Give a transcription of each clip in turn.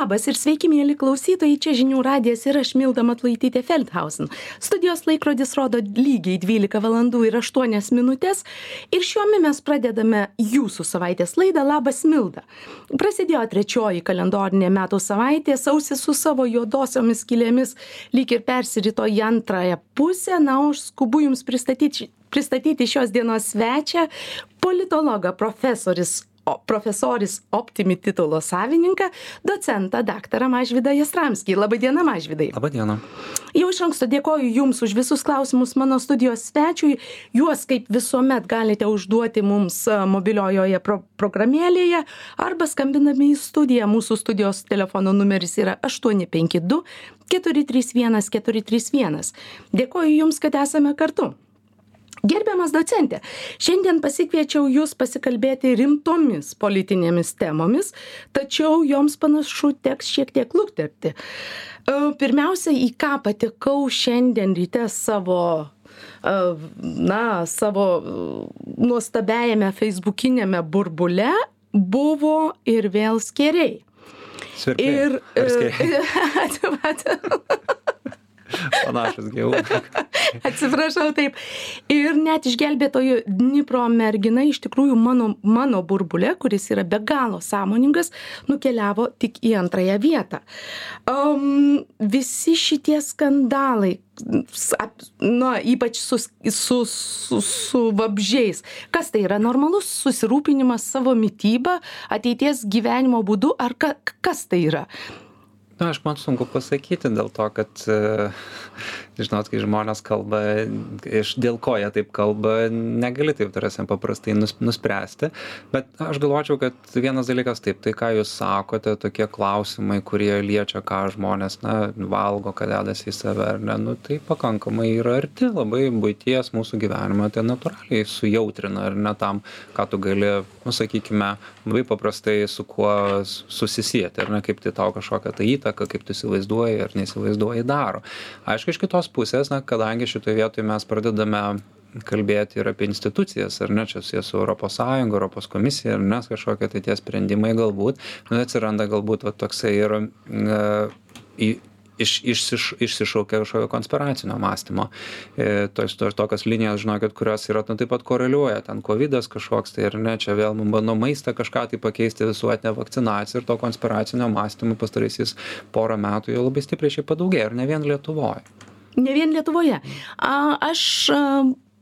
Labas ir sveiki, mėly klausytojai, čia žinių radijas ir aš Milda Matlaitytė Feldhausen. Studijos laikrodis rodo lygiai 12 valandų ir 8 minutės ir šiuo metu mes pradedame jūsų savaitės laidą Labas Milda. Prasidėjo trečioji kalendorinė metų savaitė, sausis su savo juodosiomis kilėmis lyg ir persirito į antrąją pusę, na, aš skubu jums pristatyti pristatyti šios dienos svečią politologą profesorius o profesoris optimi titulo savininką docentą daktarą mažvydą jastramskį. Laba diena mažvydai. Laba diena jau iš anksto dėkoju jums už visus klausimus mano studijos svečiui. Juos kaip visuomet galite užduoti mums mobiliojoje pro programėlėje arba skambindami į studiją. Mūsų studijos telefono numeris yra aštuoni penki du keturi trys vienas keturi trys vienas. Dėkoju jums kad esame kartu gerbiamas docente šiandien pasikviečiau jus pasikalbėti rimtomis politinėmis temomis tačiau joms panašu teks šiek tiek lukterti e, pirmiausia į ką patekau šiandien ryte savo e, na savo nuostabiajame feisbukiniame burbule buvo ir vėl skėriai Svirpliai. ir e, skėriai? Panašus gyvūnai. Atsiprašau, taip. Ir net išgelbėtojo Dnipro mergina iš tikrųjų mano, mano burbulė, kuris yra be galo sąmoningas, nukeliavo tik į antrąją vietą. Um, visi šitie skandalai, na, ypač su, su, su, su vabžiais. Kas tai yra normalus susirūpinimas savo mytybą, ateities gyvenimo būdu, ar ka, kas tai yra? Na, aš man sunku pasakyti dėl to, kad, žinot, kai žmonės kalba, iš dėl ko jie taip kalba, negali taip tarsi paprastai nus, nuspręsti. Bet aš galvočiau, kad vienas dalykas taip, tai ką jūs sakote, tokie klausimai, kurie liečia, ką žmonės, na, valgo, kad dedasi į save, ar ne, nu, tai pakankamai yra arti labai būties mūsų gyvenimo, tai natūraliai sujautrina, ar ne tam, ką tu gali, nu, sakykime, labai paprastai su kuo susisieti, ar ne, kaip tai tau kažkokią tą įtaką įtaką, kaip tu įsivaizduoji ar neįsivaizduoji daro. Aišku, iš kitos pusės, na, kadangi šitoje vietoje mes pradedame kalbėti ir apie institucijas, ar ne, čia su Europos Sąjunga, Europos komisija, ar nes kažkokie tai tie sprendimai galbūt, nu, atsiranda galbūt va, toksai ir uh, į, iš, išsiš, išsišaukia kažkokio konspiracinio mąstymo. E, tos, tos tokios linijos, žinokit, kurios yra, nu, taip pat koreliuoja, ten COVID kažkoks, tai ir ne, čia vėl mums bando maistą kažką tai pakeisti visuotinę vakcinaciją ir to konspiracinio mąstymo pastaraisiais porą metų jau labai stipriai šiaip padaugėjo ir ne vien Lietuvoje. Ne vien Lietuvoje. A, aš a,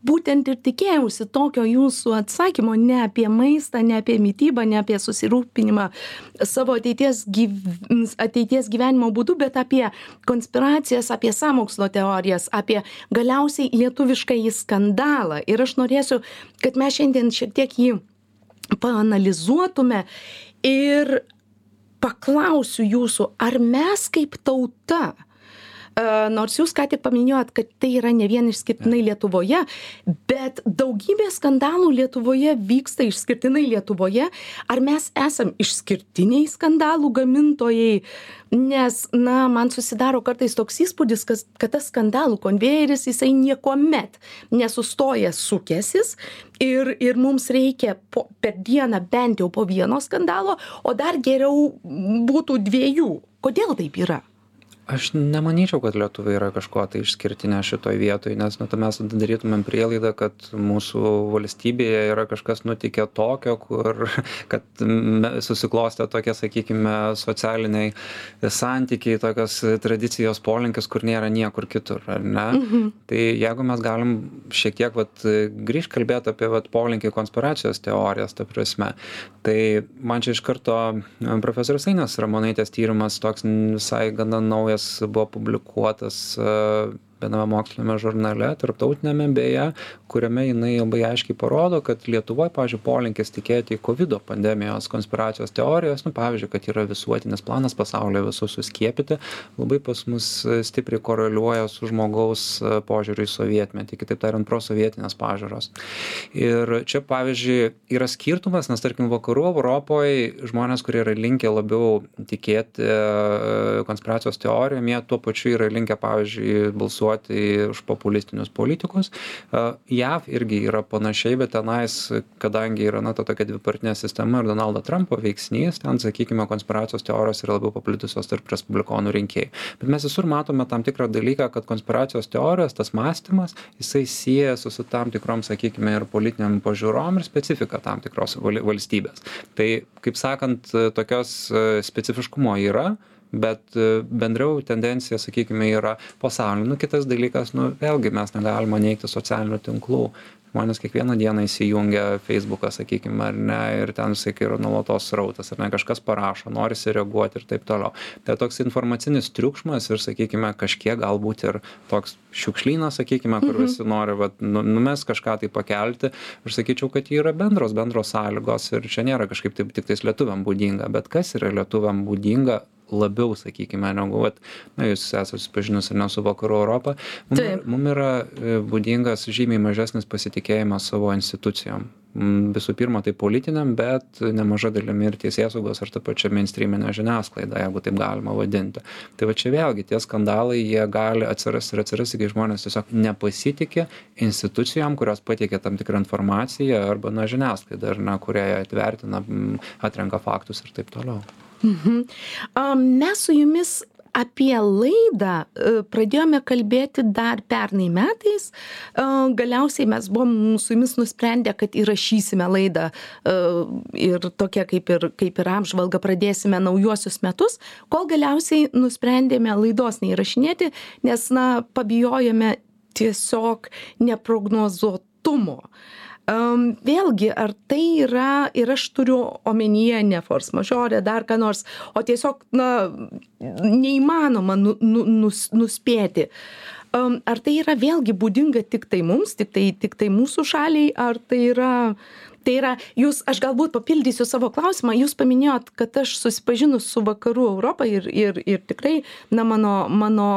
būtent ir tikėjausi tokio jūsų atsakymo ne apie maistą ne apie mitybą ne apie susirūpinimą savo ateities gyv ateities gyvenimo būdu bet apie konspiracijas apie sąmokslo teorijas apie galiausiai lietuviškąjį skandalą ir aš norėsiu kad mes šiandien šiek tiek jį paanalizuotume ir paklausiu jūsų ar mes kaip tauta nors jūs ką tik paminėjot kad tai yra ne vien išskirtinai lietuvoje bet daugybė skandalų lietuvoje vyksta išskirtinai lietuvoje. Ar mes esam išskirtiniai skandalų gamintojai? Nes na man susidaro kartais toks įspūdis kas kad tas skandalų konvejeris jisai niekuomet nesustoja sukęsis ir ir mums reikia po per dieną bent jau po vieno skandalo o dar geriau būtų dviejų. Kodėl taip yra aš nemanyčiau kad lietuva yra kažkuo tai išskirtinė šitoj vietoj nes nu tai mes darytumėm prielaidą kad mūsų valstybėje yra kažkas nutikę tokio kur kad susiklostė tokie sakykime socialiniai santykiai tokios tradicijos polinkis kur nėra niekur kitur ar ne mhm. tai jeigu mes galim šiek tiek vat grįžt kalbėt apie vat polinkį konspiracijos teorijas ta prasme tai man čia iš karto profesorės ainės ramonaitės tyrimas toks visai gana naujas kuris buvo publikuotas viename moksliniame žurnale tarptautiniame beje kuriame jinai labai aiškiai parodo kad lietuvoj pavyzdžiui polinkis tikėti kovido pandemijos konspiracijos teorijos nu pavyzdžiui kad yra visuotinis planas pasaulyje visus suskiepyti labai pas mus stipriai koreliuoja su žmogaus požiūriu į sovietmetį kitaip tariant prosovietinės pažiūros. Ir čia pavyzdžiui yra skirtumas nes tarkim vakarų europoj žmonės kurie yra linkę labiau tikėti konspiracijos teorijom jie tuo pačiu yra linkę pavyzdžiui balsuoti balsuoti už populistinius politikus. JAV irgi yra panašiai, bet tenais, kadangi yra na, ta tokia dvipartinė sistema ir Donaldo Trumpo veiksnys, ten, sakykime, konspiracijos teorijos yra labiau paplitusios tarp respublikonų rinkėjų. Bet mes visur matome tam tikrą dalyką, kad konspiracijos teorijos, tas mąstymas, jisai siejasi su tam tikrom, sakykime, ir politiniam požiūrom ir specifika tam tikros valstybės. Tai, kaip sakant, tokios specifiškumo yra, bet e, bendriau tendencija sakykime yra pasaulinė nu kitas dalykas nu vėlgi mes negalima neigti socialinių tinklų. Žmonės kiekvieną dieną įsijungia feisbuką sakykim ar ne ir ten visą laiką yra nuolatos srautas ar ne kažkas parašo norisi reaguoti ir taip toliau. Tai toks informacinis triukšmas ir sakykime kažkiek galbūt ir toks šiukšlynas sakykime kur visi nori vat nu numest kažką tai pakelti. Aš sakyčiau kad yra bendros bendros sąlygos ir čia nėra kažkaip taip tiktais lietuviam būdinga bet kas yra lietuviam būdinga labiau sakykime negu vat na jūs esat susipažinus ar ne su vakarų europa mum mum yra e, būdingas žymiai mažesnis pasitikėjimas savo institucijom. Visų pirma tai politiniam bet nemaža dalimi ir teisėsaugos ar ta pačia meinstrymine žiniasklaida jeigu taip galima vadinti. Tai va čia vėlgi tie skandalai jie gali atsirast ir atsirasti kai žmonės tiesiog nepasitiki institucijom kurios pateikia tam tikrą informaciją arba na žiniasklaida ar ne kurią jie atvertina atrenka faktus ir taip toliau Mhm. Mes su jumis apie laidą e, pradėjome kalbėti dar pernai metais. E, galiausiai mes buvom su jumis nusprendę, kad įrašysime laidą e, ir tokia kaip ir, kaip ir apžvalga pradėsime naujuosius metus, kol galiausiai nusprendėme laidos neįrašinėti, nes, na, pabijojome tiesiog neprognozuotumo. Um, vėlgi ar tai yra ir aš turiu omenyje ne force majeure dar ką nors o tiesiog na neįmanoma nu, nu, nus, nuspėti. Um, ar tai yra vėlgi būdinga tiktai mums tiktai tiktai mūsų šaliai ar tai yra tai yra jūs aš galbūt papildysiu savo klausimą. Jūs paminėjot kad aš susipažinus su vakarų europa ir ir ir tikrai na mano mano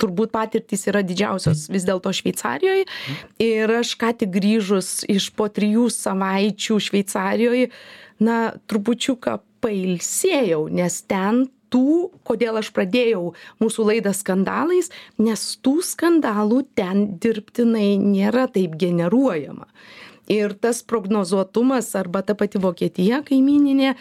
turbūt patirtys yra didžiausios vis dėlto šveicarijoj ir aš ką tik grįžus iš po trijų savaičių šveicarijoj na trupučiuką pailsėjau nes ten tų kodėl aš pradėjau mūsų laidą skandalais nes tų skandalų ten dirbtinai nėra taip generuojama ir tas prognozuotumas arba ta pati vokietija kaimyninė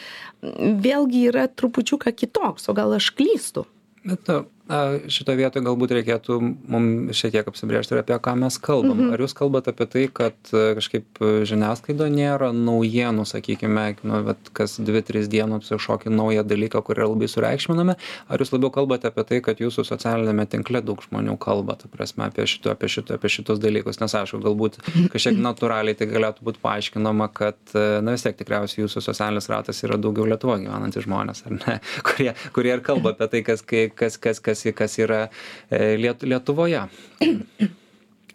vėlgi yra trupučiuką kitoks o gal aš klystu? Bet na šitoj vietoj galbūt reikėtų mum šiek tiek apsibrėžti ir apie ką mes kalbam. Mhm. ar jūs kalbat apie tai kad e, kažkaip e, žiniasklaidoj nėra naujienų sakykime nu vat kas dvi tris dienos kažkokį naują dalyką kur yra labai sureikšminami? Ar jūs labiau kalbate apie tai kad jūsų socialiniame tinkle daug žmonių kalba ta prasme apie šito apie šito apie šitus dalykus? Nes aišku galbūt kažkiek natūraliai tai galėtų būt paaiškinama kad e, na vis tiek tikriausiai jūsų socialinis ratas yra daugiau lietuvoj gyvenantys žmonės ar ne? Kurie kurie ir kalba apie tai kas kai kas kas kas kas, kas yra e, Liet, Lietuvoje.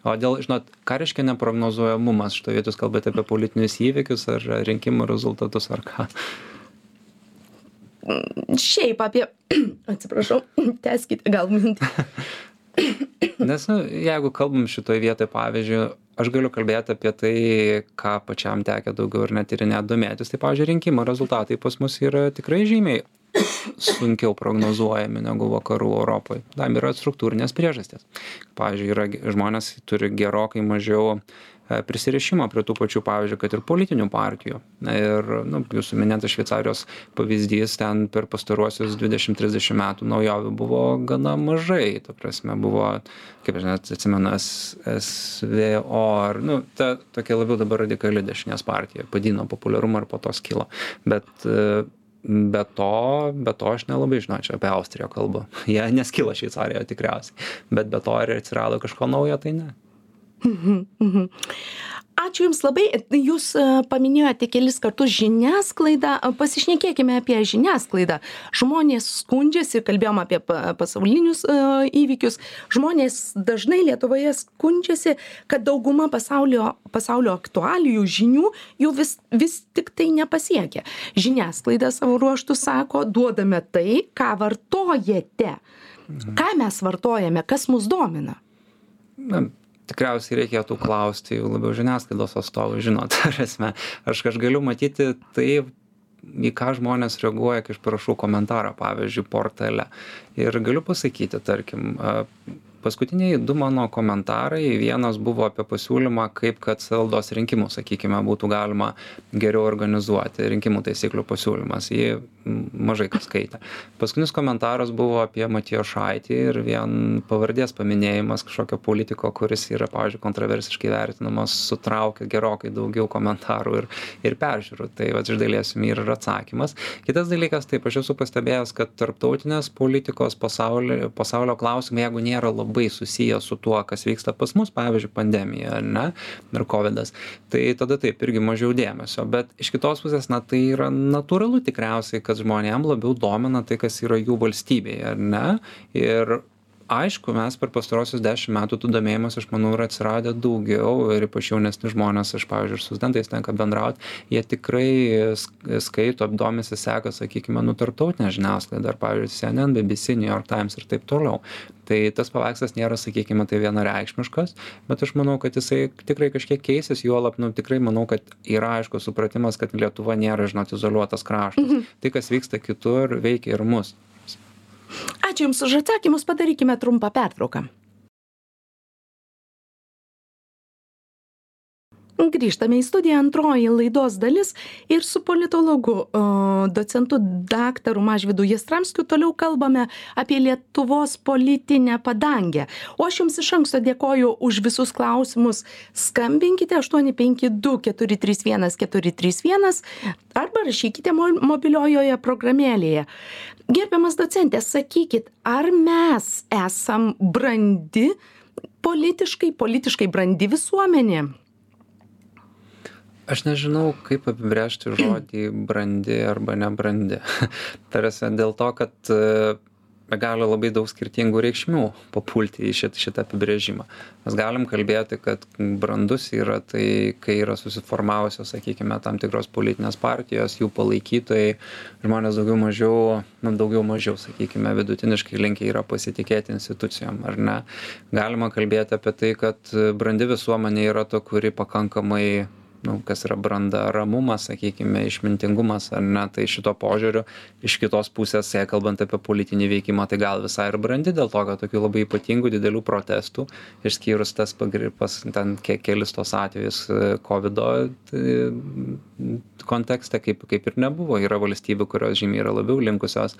O dėl, žinot, ką reiškia neprognozuojamumas, šito vietos kalbate apie politinius įvykius ar rinkimų rezultatus ar ką? Šiaip apie, atsiprašau, teskite gal mintį. Nes, nu, jeigu kalbam šitoje vietoje, pavyzdžiui, aš galiu kalbėti apie tai, ką pačiam tekia daugiau ir net ir net domėtis, tai, pavyzdžiui, rinkimų rezultatai pas mus yra tikrai žymiai sunkiau prognozuojami negu vakarų Europoje. Tam yra struktūrinės priežastys. Pavyzdžiui, yra, žmonės turi gerokai mažiau e, prisirišimo prie tų pačių, pavyzdžiui, kad ir politinių partijų. Ir nu, jūsų minėtas Šveicarijos pavyzdys, ten per pastaruosius 20-30 metų naujovių buvo gana mažai. Ta prasme, buvo, kaip žinot, atsimenu, SVO, ar, nu, ta tokia labiau dabar radikali dešinės partija, padino populiarumą ir po to skilo. Bet uh, be to be to aš nelabai žinočiau apie austriją kalbu jie neskilo šveicarijoje tikriausiai bet be to ar atsirado kažko naujo tai ne mhm, mhm. Ačiū jums labai. Jūs e, paminėjote kelis kartus žiniasklaidą. Pasišnekėkime apie žiniasklaidą. Žmonės skundžiasi kalbėjom apie pasaulinius e, įvykius. Žmonės dažnai lietuvoje skundžiasi kad dauguma pasaulio pasaulio aktualijų žinių jų vis vis tiktai nepasiekia. Žiniasklaida savo ruožtu sako duodame tai ką vartojate. Ką mes vartojame? Kas mus domina? Na tikriausiai reikėtų klausti jau labiau žiniasklaidos atstovų žinot ta prasme aš aš galiu matyti tai į ką žmonės reaguoja kai aš parašau komentarą pavyzdžiui portale. Ir galiu pasakyti tarkim paskutiniai du mano komentarai. Vienas buvo apie pasiūlymą kaip kad savivaldos rinkimus sakykime būtų galima geriau organizuoti rinkimų taisyklių pasiūlymas. Jį mažai kas skaitė. Paskutinis komentaras buvo apie matijošaitį ir vien pavardės paminėjimas kažkokio politiko kuris yra pavyzdžiui kontroversiškai vertinamas sutraukia gerokai daugiau komentarų ir ir peržiūrų. Tai vat iš dalies jum ir yra atsakymas. Kitas dalykas taip aš esu pastebėjęs kad tarptautinės politikos pasauly pasaulio klausimai jeigu nėra labai susiję su tuo kas vyksta pas mus pavyzdžiui pandemija ar ne ir kovidas tai tada taip irgi mažiau dėmesio. Bet iš kitos pusės na tai yra natūralu tikriausiai kad žmonėm labiau domina tai kas yra jų valstybėje ar ne? Ir aišku mes per pastaruosius dešim metų tų domėjimosi aš manau yra atsiradę daugiau ir ypač jaunesni žmonės aš pavyzdžiui ir su studentais tenka bendraut jie tikrai skaito domisi seka sakykime nu tarptautinę žiniasklaidą ar pavyzdžiui cnn bbc new york times ir taip toliau. Tai tas paveikslas nėra sakykime tai vienareikšmiškas bet aš manau kad jisai tikrai kažkiek keisis juolab nu tikrai manau kad yra aiškus supratimas kad lietuva nėra žinot izoliuotas kraštas. Tai kas vyksta kitur veikia ir mus ačiū jums už atsakymus. Padarykime trumpą pertrauką. Grįžtame į studiją. Antroji laidos dalis ir su politologu docentu daktaru mažvydu jastramskiu toliau kalbame apie lietuvos politinę padangę. O aš jums iš anksto dėkoju už visus klausimus. Skambinkite aštuoni penki du keturi trys vienas keturi trys vienas arba rašykite mo mobiliojoje programėlėje gerbiamas docente sakykit ar mes esam brandi politiškai politiškai brandi visuomenė? Aš nežinau kaip apibrėžti žodį brandi arba nebrandi. Ta prasme dėl to kad gali labai daug skirtingų reikšmių papulti į šit šitą apibrėžimą. Mes galim kalbėti kad brandus yra tai kai yra susiformavusios sakykime tam tikros politinės partijos jų palaikytojai žmonės daugiau mažiau nu daugiau mažiau sakykime vidutiniškai linkę yra pasitikėti institucijom ar ne? Galima kalbėti apie tai kad brandi visuomenė yra ta kuri pakankamai nu kas yra branda ramumas sakykime išmintingumas ar ne tai šituo požiūriu iš kitos pusės jei kalbant apie politinį veikimą tai gal visai ir brandi dėl to kad tokių labai ypatingų didelių protestų išskyrus tas pagri pas ten ke kelis tuos atvejus kovido tai kontekste kaip kaip ir nebuvo. Yra valstybių kurios žymiai yra labiau linkusios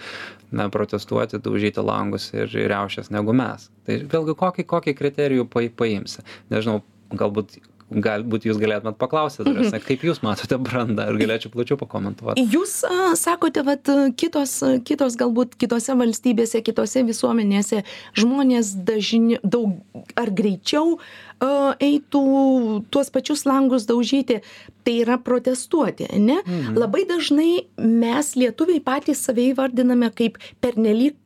na protestuoti daužyti langus ir riaušes negu mes. Tai vėlgi kokį kokį kriterijų pai paimsi? Nežinau galbūt galbūt jūs galėtumėt paklausti ta prasme kaip jūs matote brandą? Ir galėčiau plačiau pakomentuot jūs sakote vat kitos kitos galbūt kitose valstybėse kitose visuomenėse žmonės dažni daug ar greičiau eitų tuos pačius langus daužyti tai yra protestuoti ane? Labai dažnai mes lietuviai patys save įvardiname kaip pernelyg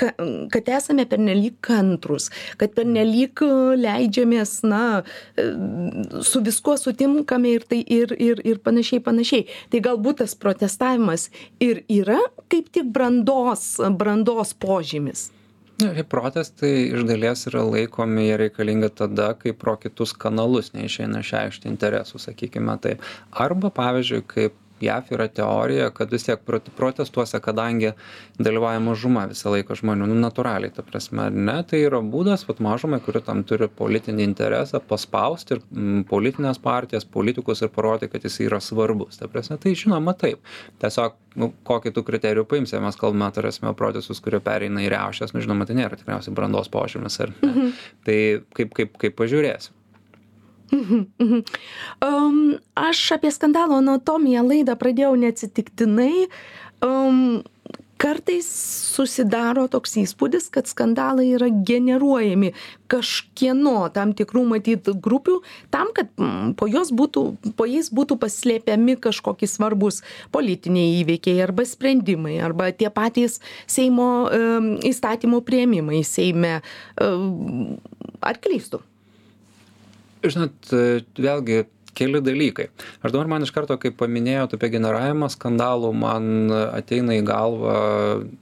ka kad esame pernelyg kantrūs kad pernelyg leidžiamės na su viskuo sutinkame ir tai ir ir ir panašiai panašiai. Tai galbūt tas protestavimas ir yra kaip tik brandos brandos požymis. Na ir protestai iš dalies yra laikomi jie reikalingi tada kai pro kitus kanalus neišeina išreikšti interesų sakykime taip. Arba pavyzdžiui kaip jav yra teorija kad vis tiek prot protestuose kadangi dalyvauja mažuma visą laiką žmonių nu natūraliai ta prasme ar ne tai yra būdas vat mažumai kuri tam turi politinį interesą paspausti ir politines partijas politikus ir parodyti kad jisai yra svarbus ta prasme tai žinoma taip. Tiesiog nu kokį tu kriterijų paimsi jei mes kalbame ta prasme protestus kurie pereina į riaušes nu žinoma tai nėra tikriausiai brandos požymis ar ne. Tai kaip kaip kaip pažiūrėsi Mhm, mhm. Um, aš apie skandalo anatomiją laidą pradėjau neatsitiktinai. Um, kartais susidaro toks įspūdis, kad skandalai yra generuojami kažkieno tam tikrų matyt grupių, tam, kad po, būtų, po jais būtų paslėpiami kažkokie svarbus politiniai įveikiai arba sprendimai, arba tie patys Seimo um, įstatymų prieimimai Seime. Um, ar klystų? Žinot vėlgi keli dalykai. Aš dabar man iš karto kai paminėjot apie generavimą skandalų man ateina į galvą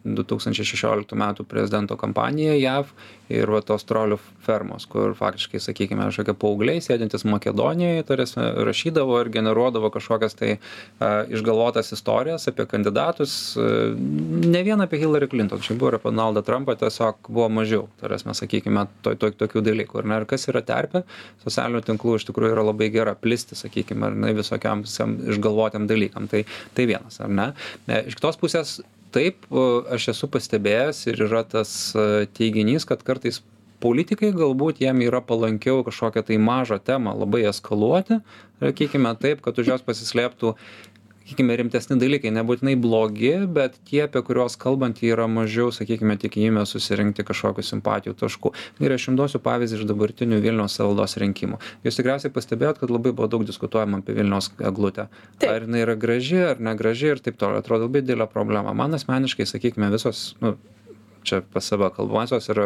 du tūkstančiai šešioliktų metų prezidento kampanija jav ir va tos trolių fermos kur faktiškai sakykime kažkokie paaugliai sėdintys makedonijoj ta prasme rašydavo ir generuodavo kažkokias tai a, išgalvotas istorijas apie kandidatus a, ne vien apie hillary clinton. Šiaip buvo ir apie donaldą trampą tiesiog buvo mažiau ta prasme sakykime to, to, tokių dalykų ar ne? Ir kas yra terpė? Socialinių tinklų iš tikrųjų yra labai gera plisti sakykime ar ne visokiam išgalvotiem dalykam. Tai tai vienas ar ne? E, iš kitos pusės taip aš esu pastebėjęs ir yra tas teiginys kad kartais politikai galbūt jiem yra palankiau kažkokią tai mažą temą labai eskaluoti sakykime taip kad už jos pasislėptų sakykime rimtesni dalykai nebūtinai blogi bet tie apie kuriuos kalbant yra mažiau sakykime tikimybė susirinkti kažkokių simpatijų taškų gerai aš jum duosiu pavyzdį iš dabartinių vilniaus savivaldos rinkimų. Jūs tikriausiai pastebėjot kad labai buvo daug diskutuojama apie vilniaus eglutę. Ar jinai yra graži ar negraži ir taip toliau. Atrodo labai didelė problema. Man asmeniškai sakykime visos nu čia pas save kalbuosiuos ir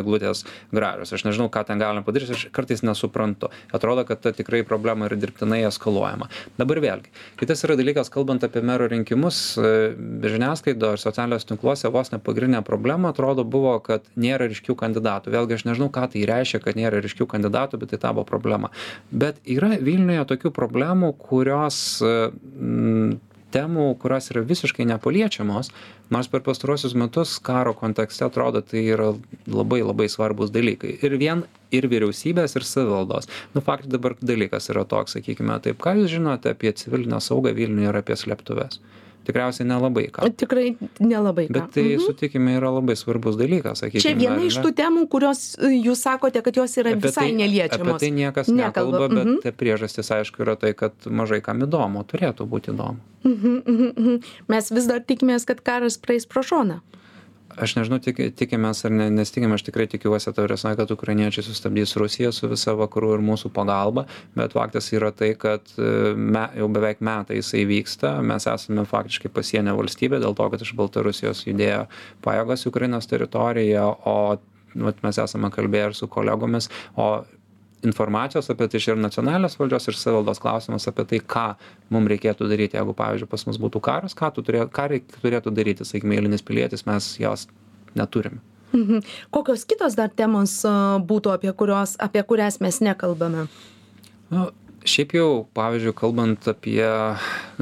eglutės gražios. Aš nežinau ką ten galima padaryt aš kartais nesuprantu. Atrodo kad ta tikrai problema yra dirbtinai eskaluojama. Dabar vėlgi kitas yra dalykas kalbant apie mero rinkimus žiniasklaidoj ir socialiniuose tinkluose vos ne pagrindinė problema atrodo buvo kad nėra ryškių kandidatų. Vėlgi aš nežinau ką tai reiškia kad nėra ryškių kandidatų bet tai tapo problema. Bet yra vilniuje tokių problemų kurios m temų kurios yra visiškai nepaliečiamos nors per pastaruosius metus karo kontekste atrodo tai yra labai labai svarbūs dalykai. Ir vien ir vyriausybės ir savivaldos. Nu faktai dabar dalykas yra toks sakykime taip ką jūs žinote apie civilinę saugą vilniuje ir apie slėptuves tikriausiai nelabai ką. Tikrai nelabai ką. Bet tai, mhm. sutikime, yra labai svarbus dalykas, sakykime. Čia viena iš tų temų, kurios e, jūs sakote, kad jos yra apie visai tai, neliečiamos. Apie tai niekas nekalba, nekalba bet mhm. priežastis, aišku, yra tai, kad mažai kam įdomu, turėtų būti įdomu. Mhm, mhm, mhm. Mes vis dar tikimės, kad karas praeis pro šoną aš nežinau tik tikimės ar ne nes tikim aš tikrai tikiuosi ta prasme kad ukrainiečiai sustabdys rusiją su visa vakarų ir mūsų pagalba bet faktas yra tai kad e, me jau beveik metai jisai vyksta mes esame faktiškai pasienio valstybė dėl to kad iš baltarusijos judėjo pajėgos į ukrainos teritoriją o vat mes esame kalbėję ir su kolegomis o informacijos apie tai čia ir nacionalinės valdžios ir savivaldos klausimas apie tai ką mum reikėtų daryti. Jeigu pavyzdžiui pas mus būtų karas ką tu turė ką reik turėtų daryti sakykim eilinis pilietis mes jos neturim mhm. kokios kitos dar temos būtų apie kurios apie kurias mes nekalbame? Nu šiaip jau pavyzdžiui kalbant apie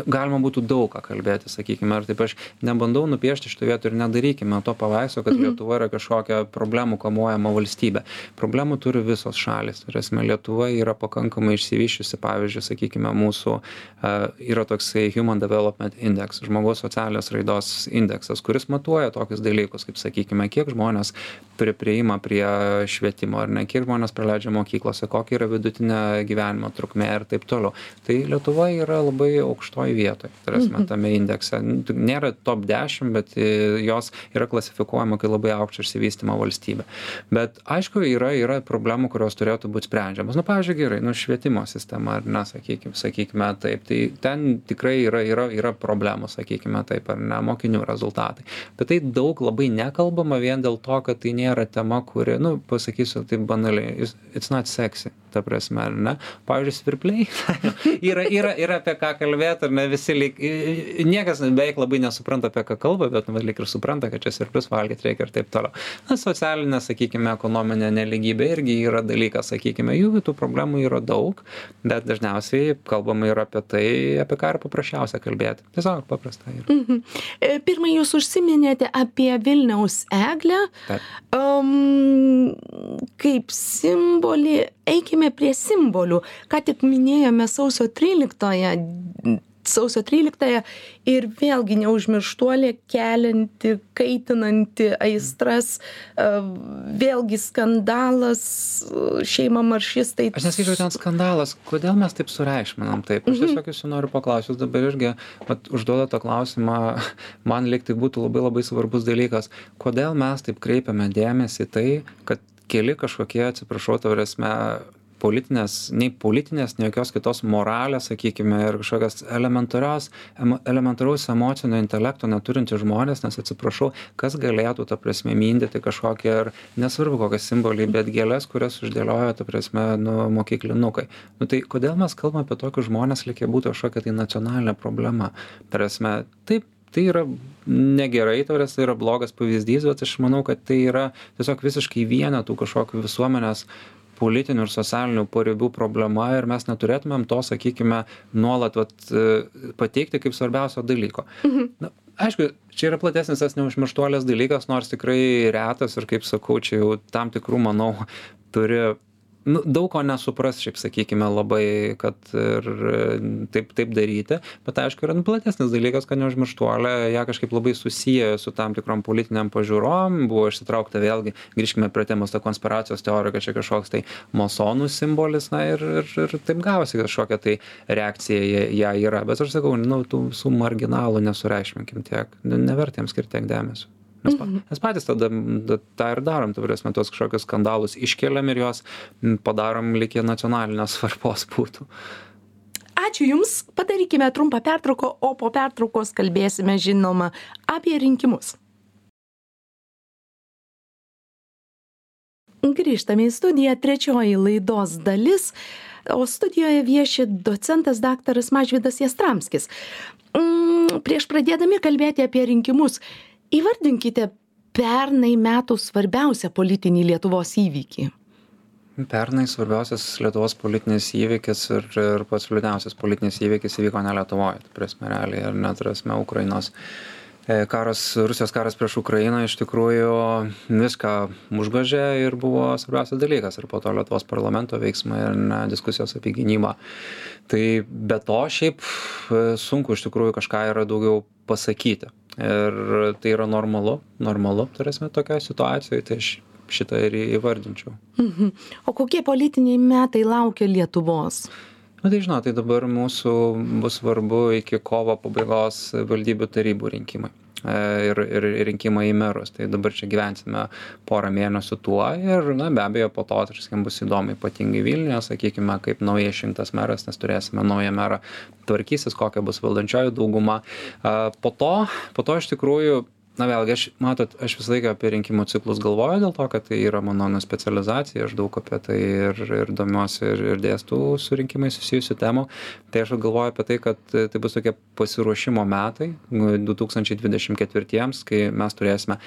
galima būtų daug ką kalbėti sakykime ir taip aš nebandau nupiešti šitoj vietoj ir nedarykime to paveikslo kad Mhm. lietuva yra kažkokia problemų kamuojama valstybė. Problemų turi visos šalys ta prasme lietuva yra pakankamai išsivysčiusi. Pavyzdžiui sakykime mūsų a, yra toksai human development index žmogaus socialinės raidos indeksas kuris matuoja tokius dalykus kaip sakykime kiek žmonės pri priima prie švietimo ar ne kiek žmonės praleidžia mokyklose kokia yra vidutinė gyvenimo trukmė ir taip toliau. Tai lietuva yra labai aukštoj vietoj. Ta prasme tame indekse. Nėra top dešim bet e, jos yra klasifikuojama kaip labai aukšto išsivystymo valstybė. Bet aišku yra yra problemų kurios turėtų būt sprendžiamos. Nu pavyzdžiui gerai nu švietimo sistema ar ne sakykim sakykime taip. Tai ten tikrai yra yra yra problemų sakykime taip ar ne mokinių rezultatai. Apie tai daug labai nekalbama vien dėl to kad tai nėra tema kuri nu pasakysiu taip banaliai it's not sexy ta prasme ar ne pavyzdžiui svirpliai yra yra yra apie ką kalbėt ar ne visi lyg niekas beveik labai nesupranta apie ką kalba bet nu lyg ir supranta kad čia svirplius valgyt reikia ir taip toliau na socialinė sakykime ekonominė nelygybė irgi yra dalykas sakykime jų tų problemų yra daug bet dažniausiai kalbama yra apie tai apie ką yra paprasčiausia kalbėti tiesiog paprasta yra Mhm. E, Pirmai jūs užsiminėte apie Vilniaus eglę Taip. um, kaip simbolį. Eikime prie simbolių. Ką tik minėjome sausio 13-ąją. Sausio 13-ąją ir vėlgi neužmirštuolė kelianti, kaitinanti aistras, e, vėlgi skandalas, šeima maršistai. Aš nesakyčiau ten skandalas, kodėl mes taip sureikšminam taip. Aš tiesiog jūsų noriu paklausti, jūs dabar irgi vat, užduoda tą klausimą, man lyg tai būtų labai labai svarbus dalykas, kodėl mes taip kreipiame dėmesį į tai, kad keli kažkokie, atsiprašau, tavrasme, politinės nei politinės nei jokios kitos moralės sakykime ir kažkokios elementarios emo elementaraus emocinio intelekto neturintys žmonės nes atsiprašau kas galėtų ta prasme mindyti kažkokią ar nesvarbu kokie simboliai bet gėles kurias uždėlioja ta prasme nu mokyklinukai. Nu tai kodėl mes kalbam apie tokius žmones lyg jie būtų kažkokia tai nacionalinė problema? Ta prasme taip tai yra negerai ta prasme tai yra blogas pavyzdys bet aš manau kad tai yra tiesiog visiškai vienetų kažkokių visuomenės politinių ir socialinių paribių problema ir mes neturėtumėm to sakykime nuolat vat e, pateikti kaip svarbiausio dalyko Mhm. na aišku čia yra platesnis tas neužmirštuolės dalykas nors tikrai retas ir kaip sakau čia jau tam tikrų manau turi nu daug ko nesupras šiaip sakykime labai kad ir taip taip daryti bet aišku yra nu platesnis dalykas kad neužmirštuolė ją kažkaip labai susieja su tam tikrom politinėm pažiūrom buvo išsitraukta vėlgi grįžkime prie temos ta konspiracijos teorija kad čia kažkoks tai masonų simbolis na ir ir ir taip gavosi kažkokia tai reakcija ją yra. Bet aš sakau nu tų visų marginalų nesureikšminkim tiek ne neverta jiem skirt tiek dėmesio mes pa mes patys tada da tą ir darom ta prasme tuos kažkokius skandalus iškeliam ir juos padarom jie nacionalinės svarbos būtų. Ačiū Jums, padarykime trumpą pertrauką, o po pertraukos kalbėsime žinoma apie rinkimus. Grįžtame į studiją, trečioji laidos dalis, o studijoje vieši docentas daktaras Mažvidas Jastramskis. Mm, prieš pradėdami kalbėti apie rinkimus, įvardinkite pernai metų svarbiausią politinį Lietuvos įvykį. pernai svarbiausias lietuvos politinis įvykis ir ir pats liūdniausias politinis įvykis įvyko ne lietuvoj ta prasme realiai ar ne ta prasme ukrainos e, karas rusijos karas prieš ukrainą iš tikrųjų viską užgožė ir buvo svarbiausias dalykas ir po to lietuvos parlamento veiksmai ar ne diskusijos apie gynybą tai be to šiaip e, sunku iš tikrųjų kažką yra daugiau pasakyti ir tai yra normalu normalu ta prasme tokioj situacijoj tai aš šitą ir įvardinčiau Mhm. O kokie politiniai metai laukia Lietuvos? Nu tai žinot tai dabar mūsų bus svarbu iki kovo pabaigos valdybių tarybų rinkimai e, ir ir rinkimai į merus. Tai dabar čia gyvensime porą mėnesių tuo ir na be abejo po to tarkim bus įdomu ypatingai vilniuje sakykime kaip naujai išrinktas meras nes turėsime naują merą tvarkysis kokia bus valdančioji dauguma. A po to po to iš tikrųjų na vėlgi aš matot aš visą laiką apie rinkimų ciklus galvoju dėl to kad tai yra mano na specializacija aš daug apie tai ir ir domiuosi ir ir dėstau su rinkimais susijusių temų. Tai aš galvoju apie tai kad tai bus tokie pasiruošimo metai du tūkstančiai dvidešim ketvirtiems kai mes turėsime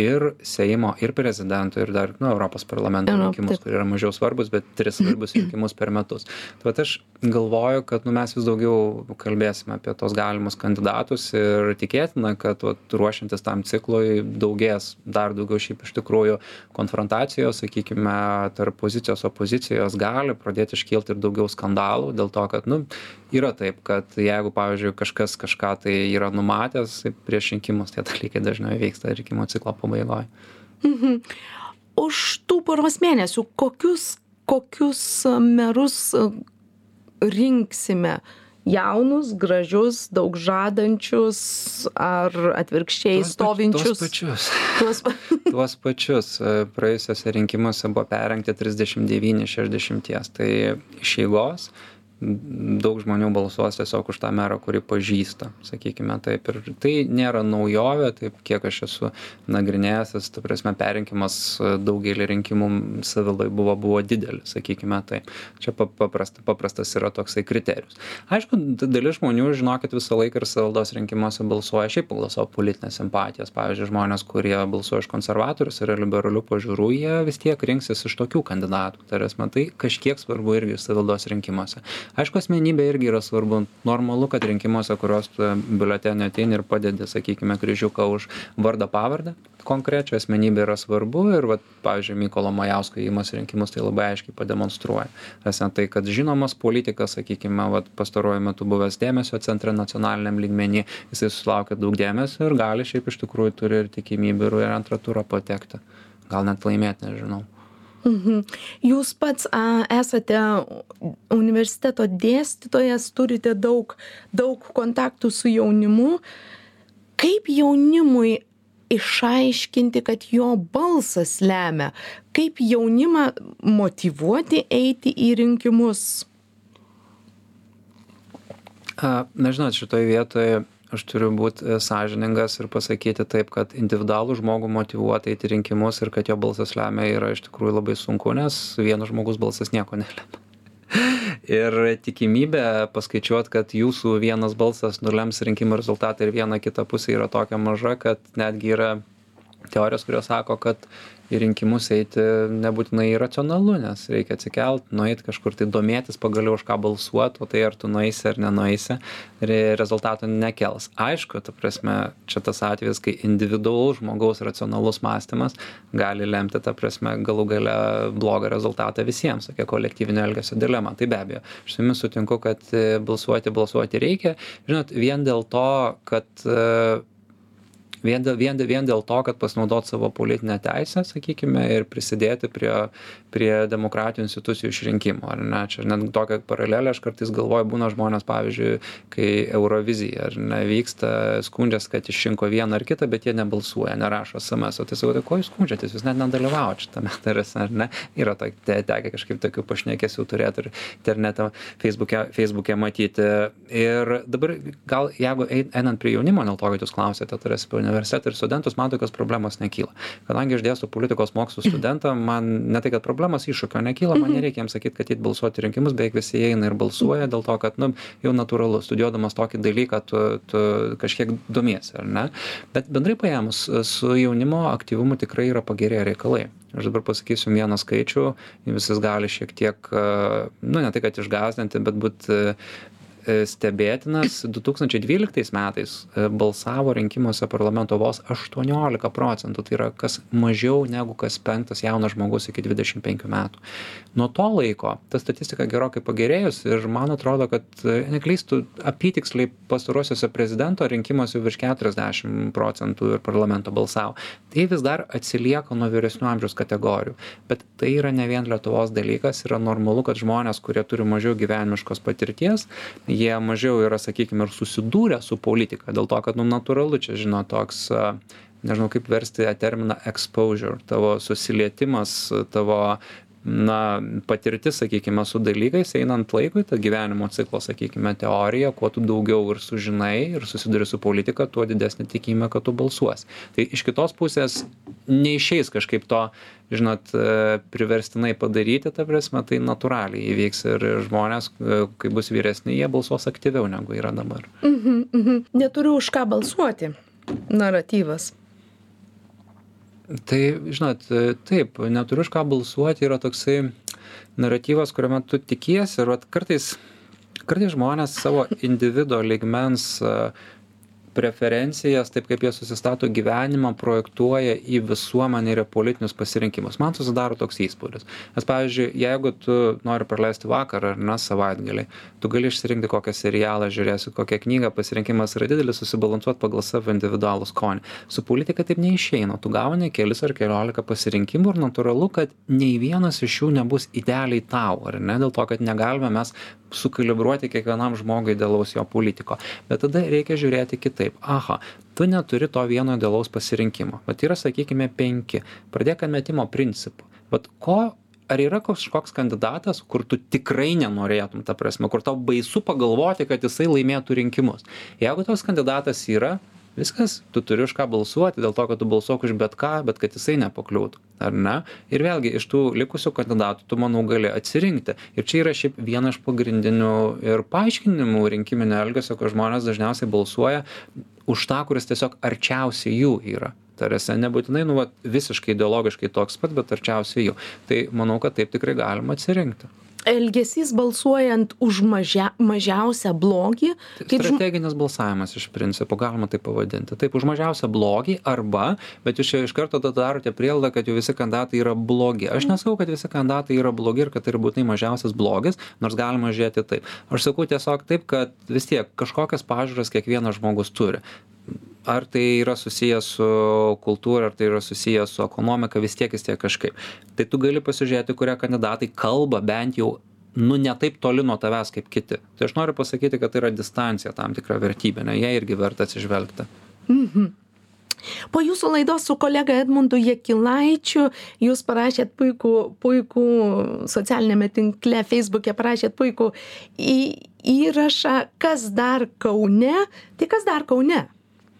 ir seimo ir prezidento ir dar nu europos parlamento Euro- rinkimus taip. kurie yra mažiau svarbūs bet tris svarbius rinkimus per metus vat aš galvoju kad nu mes vis daugiau kalbėsime apie tuos galimus kandidatus ir tikėtina kad vat ruošiantis tam ciklui daugės dar daugiau šiaip iš tikrųjų konfrontacijos sakykime tarp pozicijos opozicijos gali pradėt iškilt ir daugiau skandalų dėl to kad nu yra taip kad jeigu pavyzdžiui kažkas kažką tai yra numatęs prieš rinkimus tie dalykai dažniau įvyksta rinkimų ciklo pabaigoj Mhm. Už tų poros mėnesių kokius, kokius merus a, rinksime? Jaunus, gražius, daug žadančius ar atvirkščiai Tuos stovinčius? tuos pačius Tuos pa- tuos pačius e, praėjusiuose rinkimuose buvo perrinkti trisdešim devyni iš šešiasdešimties tai iš eigos daug žmonių balsuos tiesiog už tą merą kurį pažįsta sakykime taip. Ir tai nėra naujovė taip kiek aš esu nagrinėjęsis ta prasme perrinkimas daugelį rinkimų savilai buvo buvo didelis sakykime taip. Čia pa paprasta paprastas yra toksai kriterijus. Aišku dalis žmonių žinokit visą laiką ir savivaldos rinkimuose balsuoja šiaip pagal savo politines simpatijas. Pavyzdžiui žmonės kurie balsuoja už konservatorius yra liberalių pažiūrų jie vis tiek rinksis iš tokių kandidatų. Ta prasme tai kažkiek svarbu irgi savivaldos rinkimuose aišku asmenybė irgi yra svarbu. Normalu kad rinkimuose kuriuos tu biuletenį ateini ir padedi sakykime kryžiuką už vardą pavardę konkrečią asmenybę yra svarbu ir vat pavyzdžiui mykolo majausko ėjimas į rinkimus tai labai aiškiai pademonstruoja. Ta prasme tai kad žinomas politikas sakykime vat pastaruoju metu buvęs dėmesio centre nacionaliniam lygmeny jisai susilaukia daug dėmesio ir gali šiaip iš tikrųjų turi ir tikimybių ir į antrą turą patekti. Gal net laimėt nežinau Mhm. Jūs pats a, esate universiteto dėstytojas, turite daug, daug kontaktų su jaunimu. Kaip jaunimui išaiškinti kad jo balsas lemia kaip jaunimą motyvuoti eiti į rinkimus na žinot šitoj vietoj aš turiu būt e, sąžiningas ir pasakyti taip kad individualų žmogų motyvuot eit į rinkimus ir kad jo balsas lemia yra iš tikrųjų labai sunku nes vieno žmogaus balsas nieko nelemia. Ir tikimybė paskaičiuot kad jūsų vienas balsas nulems rinkimų rezultatą ir vieną kitą pusę yra tokia maža kad netgi yra teorijos kurios sako kad į rinkimus eiti nebūtinai racionalu nes reikia atsikelt nueit kažkur tai domėtis pagaliau už ką balsuot o tai ar tu nueisi ar nenueisi re rezultato nekels. Aišku ta prasme čia tas atvejis kai individualus žmogaus racionalus mąstymas gali lemti ta prasme galų gale blogą rezultatą visiems tokia kolektyvinio elgesio dilema. Tai be abejo aš su jumis sutinku kad balsuoti balsuoti reikia. Žinot vien dėl to kad vien dėl vien vien dėl to kad pasinaudot savo politine teise sakykime ir prisidėti prie prie demokratinių institucijų išrinkimo ar ne? Čia net tokią paralelę aš kartais galvoju būna žmonės pavyzdžiui kai eurovizija ar ne vyksta skundžias kad išrinko vieną ar kitą bet jie nebalsuoja nerašo esemeso tai sakau tai ko jūs skundžiatės? Jūs net nedalyvaujat šitame tarsi ar ne? Yra to te tekę kažkaip tokių pašnekesių turėt ir internete feisbuke feisbuke matyti. Ir dabar gal jeigu ei einant prie jaunimo dėl to kad jūs klausiate tarsi apie universitetą ir studentus man tokios problemos nekyla. Kadangi aš dėstau politikos mokslų studentam man ne tai kad problemos iššūkio nekyla man nereikia jiem sakyt kad eit balsuot į rinkimus beveik visi eina ir balsuoja dėl to kad nu jau natūralu studijuodamas tokį dalyką tu tu kažkiek domiesi ar ne? Bet bendrai paėmus su jaunimo aktyvumu tikrai yra pagerėję reikalai. Aš dabar pasakysiu vieną skaičių jis gali šiek tiek nu ne tai kad išgąsdinti bet būt stebėtinas du tūkstančiai dvyliktais metais e, balsavo rinkimuose parlamento vos aštuoniolika procentų tai yra kas mažiau negu kas penktas jaunas žmogus iki dvidešim penkių metų. Nuo to laiko ta statistika gerokai pagerėjus ir man atrodo kad jei neklystu apytiksliai pastaruosiuose prezidento rinkimuose virš keturiasdešim procentų ir parlamento balsavo. Tai vis dar atsilieka nuo vyresnių amžiaus kategorijų. Bet tai yra ne vien lietuvos dalykas yra normalu kad žmonės kurie turi mažiau gyvenimiškos patirties jie mažiau yra sakykim ir susidūrę su politika dėl to kad nu natūralu čia žinot toks nežinau kaip versti terminą exposure tavo susilietimas tavo na patirtis sakykime su dalykais einant laikui ta gyvenimo ciklo sakykime teorija kuo tu daugiau ir sužinai ir susiduri su politika tuo didesnė tikimybė kad tu balsuosi. Tai iš kitos pusės neišeis kažkaip to žinot priverstinai padaryti ta prasme tai natūraliai įvyks ir žmonės kai bus vyresni jie balsuos aktyviau negu yra dabar. Mhm mhm. Neturiu už ką balsuoti. Naratyvas tai žinot taip neturiu už ką balsuoti yra toksai naratyvas kuriame tu tikiesi ir kartais kartais žmonės savo individo lygmens preferencijas taip kaip jie susistato gyvenimą projektuoja į visuomenę ir į politinius pasirinkimus. Man susidaro toks įspūdis. Nes pavyzdžiui jeigu tu nori praleisti vakarą ar ne savaitgalį tu gali išsirinkti kokią serialą žiūrėsi kokią knygą pasirinkimas yra didelis susibalansuot pagal savo individualų skonį. Su politika taip neišeina. Tu gauni kelis ar keliolika pasirinkimų ir natūralu kad nei vienas iš jų nebus idealiai tau ar ne? Dėl to kad negalime mes sukalibruoti kiekvienam žmogui idealaus jo politiko. Bet tada reikia žiūrėti kitaip. Aha tu neturi to vieno idealaus pasirinkimo. Vat yra sakykime penki. Pradėk atmetimo principu vat ko ar yra kažkoks kandidatas kur tu tikrai nenorėtum ta prasme kur tau baisu pagalvoti kad jisai laimėtų rinkimus? Jeigu toks kandidatas yra viskas tu turi už ką balsuoti dėl to kad tu balsuok už bet ką bet kad jisai nepakliūtų ar ne? Ir vėlgi iš tų likusių kandidatų tu manau gali atsirinkti. Ir čia yra šiaip viena iš pagrindinių ir paaiškinimų rinkiminio elgesio kad žmonės dažniausiai balsuoja už tą kuris tiesiog arčiausiai jų yra. Ta prasme nebūtinai nu vat visiškai ideologiškai toks pat bet arčiausiai jų. Tai manau kad taip tikrai galima atsirinkti elgesys balsuojant už mažia mažiausią blogį kaip strateginis balsavimas iš principo galima taip pavadinti. Taip už mažiausią blogį arba bet jūs čia iš karto tada darote prielaidą kad jau visi kandidatai yra blogi. Aš nesakau kad visi kandidatai yra blogi ir kad tai yra būtinai mažiausias blogis nors galima žiūrėti taip. Aš sakau tiesiog taip kad vis tiek kažkokias pažiūras kiekvienas žmogus turi ar tai yra susiję su kultūra ar tai yra susiję su ekonomika vis tiek vis tiek kažkaip. Tai tu gali pasižiūrėti kurie kandidatai kalba bent jau nu ne taip toli nuo tavęs kaip kiti. Tai aš noriu pasakyti kad tai yra distancija tam tikra vertybinė ją irgi verta atsižvelgti. Mhm. Po jūsų laidos su kolega edmundu jakilaičiu jūs parašėt puikų puikų socialiniame tinkle feisbuke parašėt puikų įrašą kas dar kaune tai kas dar kaune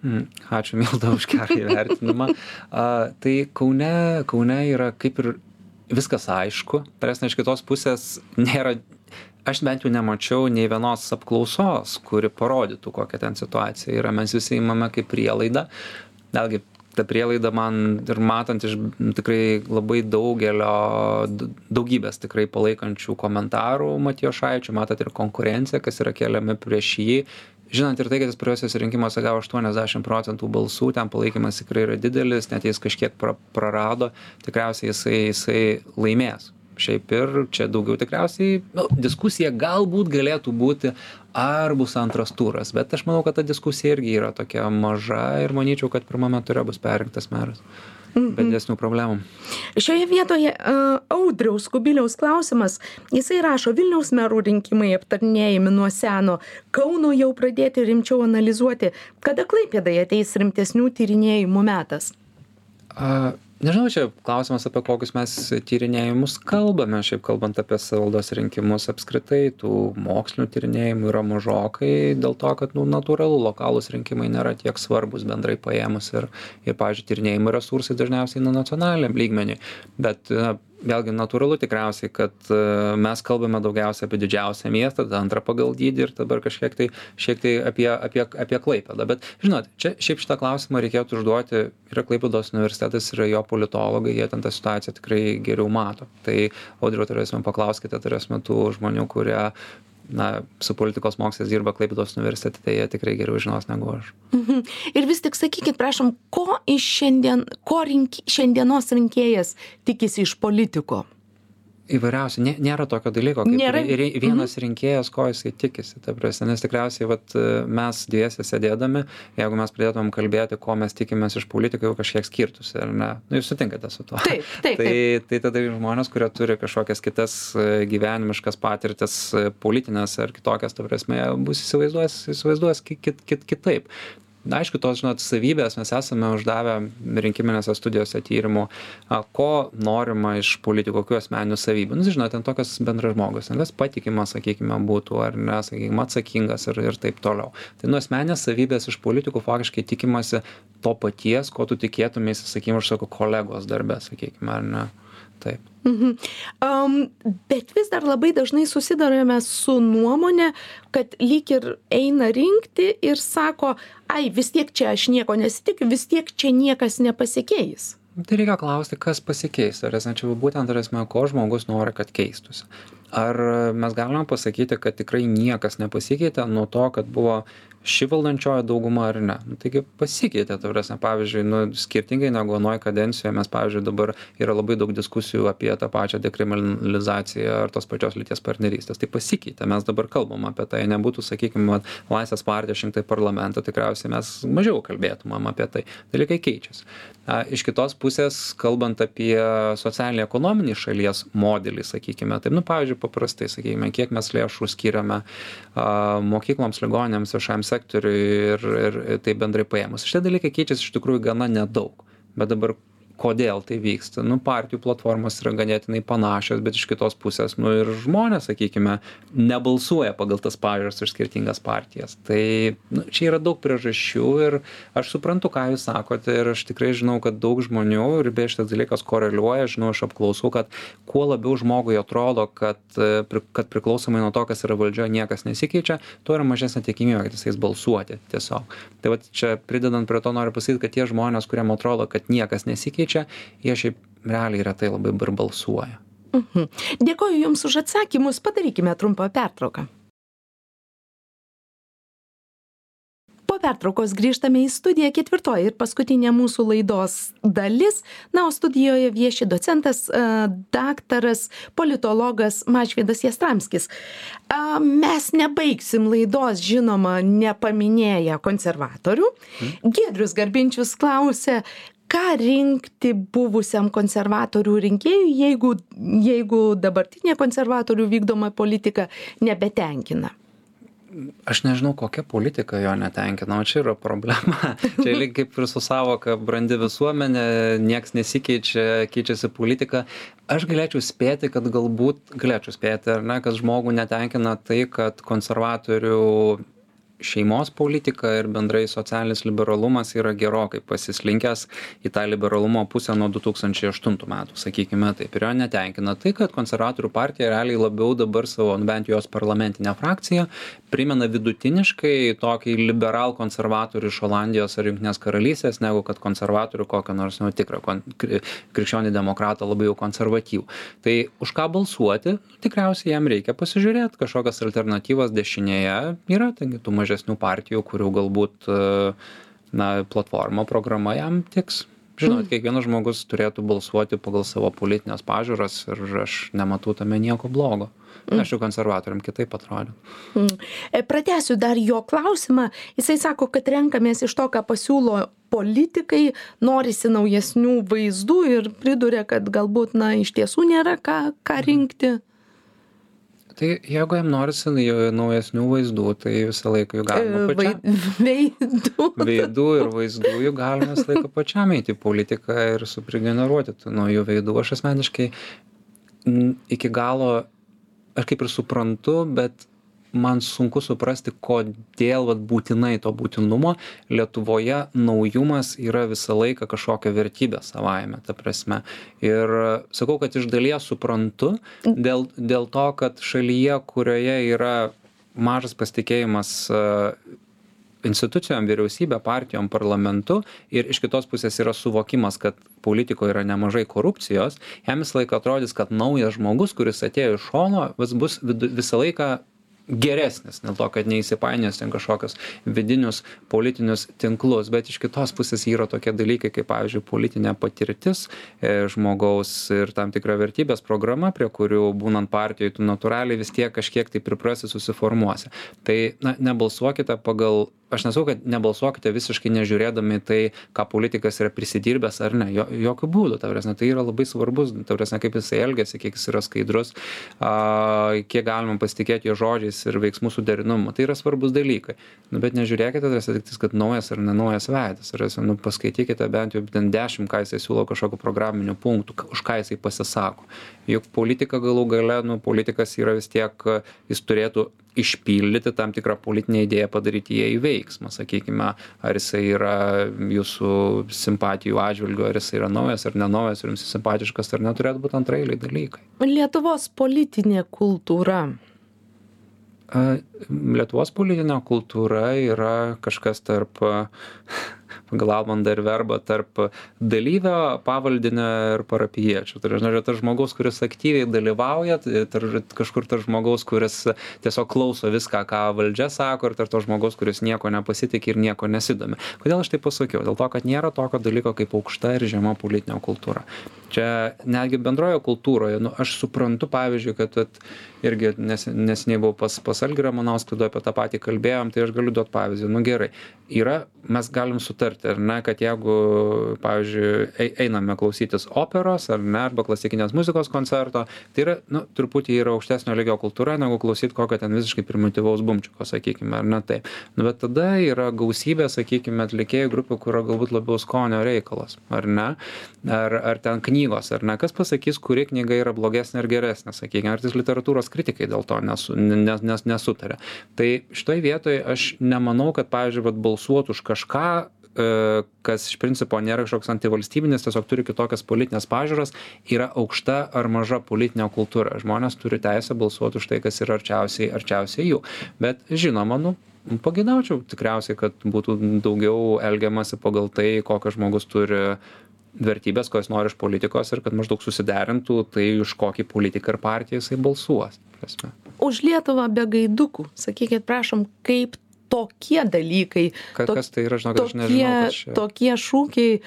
ačiū Milda už gerą įvertinimą. A, tai Kaune, Kaune yra kaip ir viskas aišku, prasme iš kitos pusės nėra, aš bent jau nemačiau nei vienos apklausos, kuri parodytų, kokia ten situacija yra. Mes visi įmame kaip prielaidą. Vėlgi, ta prielaida man ir matant iš tikrai labai daugelio, daugybės tikrai palaikančių komentarų Matijo Šaičio, matot ir konkurenciją, kas yra keliami prieš jį, žinant ir tai kad jis praėjusiuose rinkimuose gavo aštuoniasdešim procentų balsų ten palaikymas tikrai yra didelis net jis kažkiek pra prarado tikriausiai jisai jisai laimės. Šiaip ir čia daugiau tikriausiai nu diskusija galbūt galėtų būti ar bus antras turas bet aš manau kad ta diskusija irgi yra tokia maža ir manyčiau kad pirmame ture bus perrinktas meras be didesnių problemų. Šioje vietoje uh, Audriaus Kubiliaus klausimas, jisai rašo, Vilniaus merų rinkimai aptarnėjami nuo seno, Kauno jau pradėti rimčiau analizuoti, kada Klaipėdai ateis rimtesnių tyrinėjimų metas? Uh, nežinau čia klausimas apie kokius mes tyrinėjimus kalbame. Šiaip kalbant apie savivaldos rinkimus apskritai tų mokslinių tyrinėjimų yra mažokai dėl to kad nu natūralu lokalūs rinkimai nėra tiek svarbūs bendrai paėmus ir ir pavyzdžiui tyrinėjimų resursai dažniausiai eina nacionaliniam lygmeniui. Bet vėlgi natūralu tikriausiai kad e, mes kalbame daugiausia apie didžiausią miestą antrą pagal dydį ir dabar kažkiek tai šiek tiek apie apie apie klaipėdą. Bet žinot čia šiaip šitą klausimą reikėtų užduoti yra klaipėdos universitetas yra jo politologai jie ten tą situaciją tikrai geriau mato. Tai audriau turėsime paklauskite turėsime tų žmonių kurie na su politikos mokslais dirba klaipėdos universitete tai jie tikrai geriau žinos negu aš Mhm. Ir vis tik sakykit, prašom, ko šiandien, ko rink, šiandienos rinkėjas tikisi iš politiko? Įvairiausių nė nėra tokio dalyko kaip Nėra? ri- ri- vienas rinkėjas ko jisai tikisi ta prasme. Nes tikriausiai vat mes dviese sėdėdami jeigu mes pradėtumėm kalbėti ko mes tikimės iš politikų jau kažkiek skirtųsi ar ne? Nu jūs sutinkate su tuo. Taip, taip, tai taip. tai tada žmonės kurie turi kažkokias kitas e, gyvenimiškas patirtis e, politines ar kitokias ta prasme bus įsivaizduos įsivaizduos ki kit kit kitaip na aišku tos žinot savybės mes esame uždavę rinkiminėse studijose tyrimų a ko norima iš politikų kokių asmeninių savybių. Nu žinot ten tokios bendražmogiškos kas patikimas sakykime būtų ar ne sakykim atsakingas ir ir taip toliau. Tai nu asmeninės savybės iš politikų faktiškai tikimasi to paties ko tu tikėtumeisi sakykim iš savo kolegos darbe sakykime ar ne taip Mhm. Um, bet vis dar labai dažnai susidurime su nuomonė, kad lyg ir eina rinkti ir sako, ai vis tiek čia aš nieko nesitikiu, vis tiek čia niekas nepasikeis. Tai reikia klausti, kas pasikeis. Ar esame čia būtent, ar esame, ko žmogus nori, kad keistųsi. Ar mes galime pasakyti, kad tikrai niekas nepasikeitė nuo to, kad buvo ši valdančioji dauguma ar ne. Nu, taigi pasikeitė, ta prasme, pavyzdžiui, nu, skirtingai negu anoje kadencijoje mes, pavyzdžiui, dabar yra labai daug diskusijų apie tą pačią dekriminalizaciją ar tos pačios lyties partnerystės. Tai pasikeitė, mes dabar kalbam apie tai, nebūtų, sakykime, Laisvės partija šimtai parlamento, tikriausiai mes mažiau kalbėtumėm apie tai. Dalykai keičiasi. Iš kitos pusės, kalbant apie socialinį ekonominį šalies modelį, sakykime, tai, nu, pavyzdžiui, paprastai, sakykime, kiek mes lėšų skiriame mokykloms, ligonėms, viešajam sektoriui ir, ir tai bendrai paėmus. Šitie dalykai keičiasi iš tikrųjų gana nedaug. Bet dabar kodėl tai vyksta. Nu partijų platformos yra ganėtinai panašios bet iš kitos pusės nu ir žmonės sakykime nebalsuoja pagal tas pažiūras už skirtingas partijas. Tai nu čia yra daug priežasčių ir aš suprantu ką jūs sakote ir aš tikrai žinau kad daug žmonių ir beje šitas dalykas koreliuoja žinau iš apklausų kad kuo labiau žmogui atrodo kad e, kad priklausomai nuo to kas yra valdžioj niekas nesikeičia tuo yra mažesnė tikimybė kad jis eis balsuoti tiesiog. Tai vat čia pridedant prie to noriu pasakyt kad tie žmonės kuriem atrodo kad niekas nesikeičia jie šiaip realiai retai labai ir balsuoja Mhm. Dėkoju Jums už atsakymus, padarykime trumpą pertrauką. Po pertraukos grįžtame į studiją ketvirtoji ir paskutinė mūsų laidos dalis. Na, o studijoje vieši docentas, e, daktaras, politologas Mažvydas Jastramskis. E, Mes nebaigsim laidos, žinoma, nepaminėję konservatorių. Giedrius Garbinčius klausė, ką rinkti buvusiam konservatorių rinkėjui, jeigu, jeigu dabartinė konservatorių vykdoma politika nebetenkina. aš nežinau kokia politika jo netenkina o čia yra problema čia lyg kaip ir su sąvoka brandi visuomenė nieks nesikeičia keičiasi politika aš galėčiau spėti kad galbūt galėčiau spėti ar ne kad žmogų netenkina tai kad konservatorių šeimos politika ir bendrai socialinis liberalumas yra gerokai pasislinkęs į tą liberalumo pusę nuo du tūkstančiai aštuntų metų sakykime taip. Ir jo netenkina tai kad konservatorių partija realiai labiau dabar savo nu bent jos parlamentinę frakciją primena vidutiniškai tokį liberalkonservatorių iš olandijos ar jungtinės karalystės negu kad konservatorių kokio nors nu tikrą kon kri krikščionį demokratą labai jau konservatyvų. Tai už ką balsuoti? Tikriausiai jam reikia pasižiūrėt kažkokias alternatyvas dešinėje yra taigi tų maž mažesnių partijų, kurių galbūt e, na, platforma, programa jam tiks. Žinot, mm. kiekvienas žmogus turėtų balsuoti pagal savo politinės pažiūras ir aš nematau tame nieko blogo. Mm. Aš jau konservatoriam kitaip atrodo. Mm. E, pratęsiu dar jo klausimą. Jisai sako, kad renkamės iš to, ką pasiūlo politikai, norisi naujesnių vaizdų ir priduria, kad galbūt, na, iš tiesų nėra ką, ką rinkti. Mm tai jeigu jam norisi naujesnių vaizdų tai visą laiką jų galima e, pačiam. veidų. Veidų ir vaizdų juk galima visą laiką pačiam eiti į politiką ir suprigeneruoti tų naujų veidų. Aš asmeniškai iki galo aš kaip ir suprantu bet man sunku suprasti kodėl vat būtinai to būtinumo. Lietuvoje naujumas yra visą laiką kažkokia vertybė savaime ta prasme. Ir sakau kad iš dalies suprantu dėl dėl to kad šalyje kurioje yra mažas pasitikėjimas institucijom vyriausybe partijom parlamentu ir iš kitos pusės yra suvokimas kad politikoj yra nemažai korupcijos jam visą laiką atrodys kad naujas žmogus kuris atėjo iš šono vis bus visą laiką geresnis dėl to kad neįsipainios ten kažkokius vidinius politinius tinklus bet iš kitos pusės yra tokie dalykai kaip pavyzdžiui politinė patirtis e, žmogaus ir tam tikra vertybės programa prie kurių būnant partijoj tu natūraliai vis tiek kažkiek tai priprasi susiformuosi. Tai na nebalsuokite pagal aš nesakau kad nebalsuokite visiškai nežiūrėdami tai ką politikas yra prisidirbęs ar ne. Jo jokiu būdu ta prasme tai yra labai svarbus ta prasme kaip jisai elgiasi kiek jis yra skaidrus a kiek galima pasitikėt jo žodžiais ir veiksmų suderinamumu tai yra svarbūs dalykai. Nu bet nežiūrėkite ta prasme tiktais kad naujas ar nenaujas veidas. Ta prasme nu paskaitykite bent jau ten dešim ką jisai siūlo kažkokių programinių punktų už ką jisai pasisako. Juk politika galų gale nu politikas yra vis tiek jis turėtų išpildyti tam tikrą politinę idėją padaryti ją į veiksmą. Sakykime ar jisai yra jūsų simpatijų atžvilgiu ar jisai yra naujas ar nenaujas ar jums simpatiškas ar ne turėtų būt antraeiliai dalykai. Lietuvos politinė kultūra. Lietuvos politinė kultūra yra kažkas tarp pagal almandą ir verbą tarp dalyvio pavaldinio ir parapijiečio. Tai yra tas žmogaus kuris aktyviai dalyvauja tarp kažkur tarp žmogaus kuris tiesiog klauso viską ką valdžia sako ir tarp to žmogaus kuris niekuo nepasitiki ir niekuo nesidomi. Kodėl aš taip pasakiau? Dėl to kad nėra tokio dalyko kaip aukšta ir žema politinė kultūra. Čia netgi bendroje kultūroje nu aš suprantu pavyzdžiui kad vat irgi nes neseniai buvau pas pas algį ramanauską laidoj apie tą patį kalbėjom tai aš galiu duot pavyzdį. Nu gerai. Yra mes galim sutart sutarti ar ne kad jeigu pavyzdžiui ei einame klausytis operos ar ne arba klasikinės muzikos koncerto tai yra nu truputį yra aukštesnio lygio kultūra negu klausyt kokio ten visiškai primityvaus bumčiko sakykime ar ne taip. Nu bet tada yra gausybė sakykime atlikėjų grupių kur yra galbūt labiau skonio reikalas ar ne? Ar ar ten knygos ar ne? Kas pasakys kuri knyga yra blogesnė ar geresnė sakykim ar tais literatūros kritikai dėl to nesu ne nes nesutaria? Tai šitoj vietoj aš nemanau kad pavyzdžiui vat balsuot už kažką E, kas iš principo nėra kažkoks antivalstybinis, tiesiog turi kitokias politinės pažiūras, yra aukšta ar maža politinė kultūra. Žmonės turi teisę balsuoti už tai, kas yra arčiausiai, arčiausiai jų. Bet žinoma, nu, pagėdaučiau tikriausiai, kad būtų daugiau elgiamasi pagal tai, kokias žmogus turi vertybės, ko jis nori iš politikos ir kad maždaug susiderintų tai, už kokį politiką ir partiją jisai balsuos. Prasme. Už Lietuvą be gaidukų, sakykit, prašom, kaip tokie dalykai. Ka, kas tai yra, žinok, aš nežinau. Tokie, tokie šūkiai,